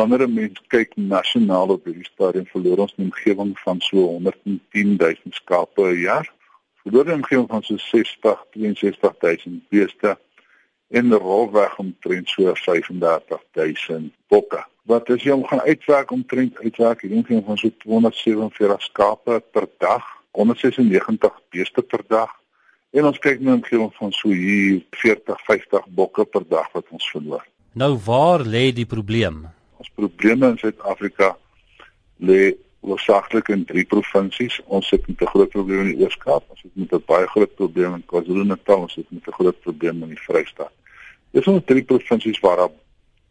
Wanneer 'n mens kyk nasionaal op hierdie stadium verloor ons 'n omgewing van so 110 000 skape per jaar. Verloor 'n omgewing van so 60 62 000 beeste en rolweg omtrent so 35 000 bokke. Wat as jy hom gaan uitwerk omtrent uitwerk hierdie omgewing van so 247 skape per dag, 196 beeste per dag. En ons kyk nou 'n omgewing van so hier 40 50 bokke per dag wat ons verloor. Nou waar lê die probleem? Ons probleme in Suid-Afrika lê oorsakeklik in drie provinsies. Ons sit met 'n groot probleem in die Oos-Kaap, ons sit met 'n baie groot probleem in KwaZulu-Natal, ons sit met 'n groot probleem in die Vrystaat. Dis ons drie provinsies waar daar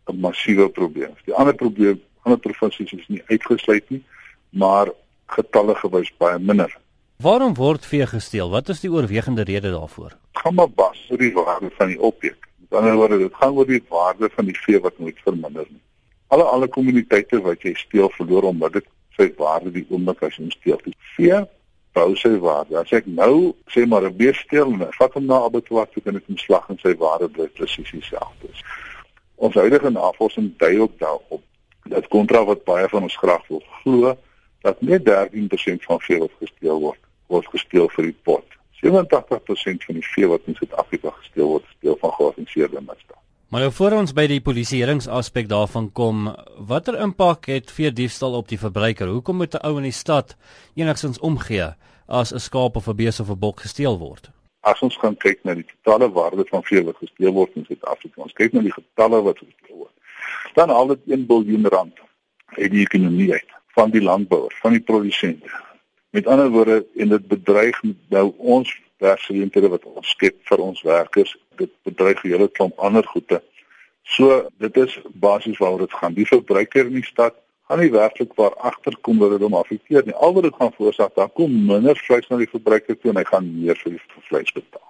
'n massiewe probleem is. Die ander probleem, ander provinsies is nie uitgesluit nie, maar getalle gewys baie minder. Waarom word vee gesteel? Wat is die oorwegende rede daarvoor? Gaan maar bas oor die waarde van die opweek. Met ander woorde, dit gaan oor die waarde van die vee wat nooit verminder nie. Alle alle kommuniteite wat jy steel verloor onmiddellik sy waarde die oomblik as jy hom steel. Die vee bou sy waarde. As ek nou sê maar 'n bees steel en vat hom na abattoir toe en dit omslag en sy waarde bly presies dieselfde. Ons huidige navorsing dui ook daarop dat kontra wat baie van ons graag wil glo dat net 13% van vee wat gesteel word, word gesteel vir die pot. 87% van die vee wat in Suid-Afrika gesteel word, is deel van georganiseerde misdaad. Maar nou voor ons by die polisieeringsaspek daarvan kom, watter impak het vee diefstal op die verbruiker? Hoekom moet 'n ou in die stad enigstens omgee as 'n skaap of 'n bees of 'n bok gesteel word? As ons gaan kyk na die totale waarde van vee wat gesteel word in Suid-Afrika, ons kyk na die getalle wat gesteel word. Dan al dit 1 miljard rand uit die ekonomie uit van die landbouers, van die produsente. Met ander woorde, en dit bedreig nou ons werksgeleenthede wat ons skep vir ons werkers. Dit bedreig hele klomp ander goede. So dit is basies waaroor dit gaan. Die verbruiker in die stad gaan nie werklik waar agterkom dat dit hom affekteer nie. Al wat dit gaan veroorsaak, daar kom minder vleis na die verbruiker toe en hy gaan meer vir die vleis betaal.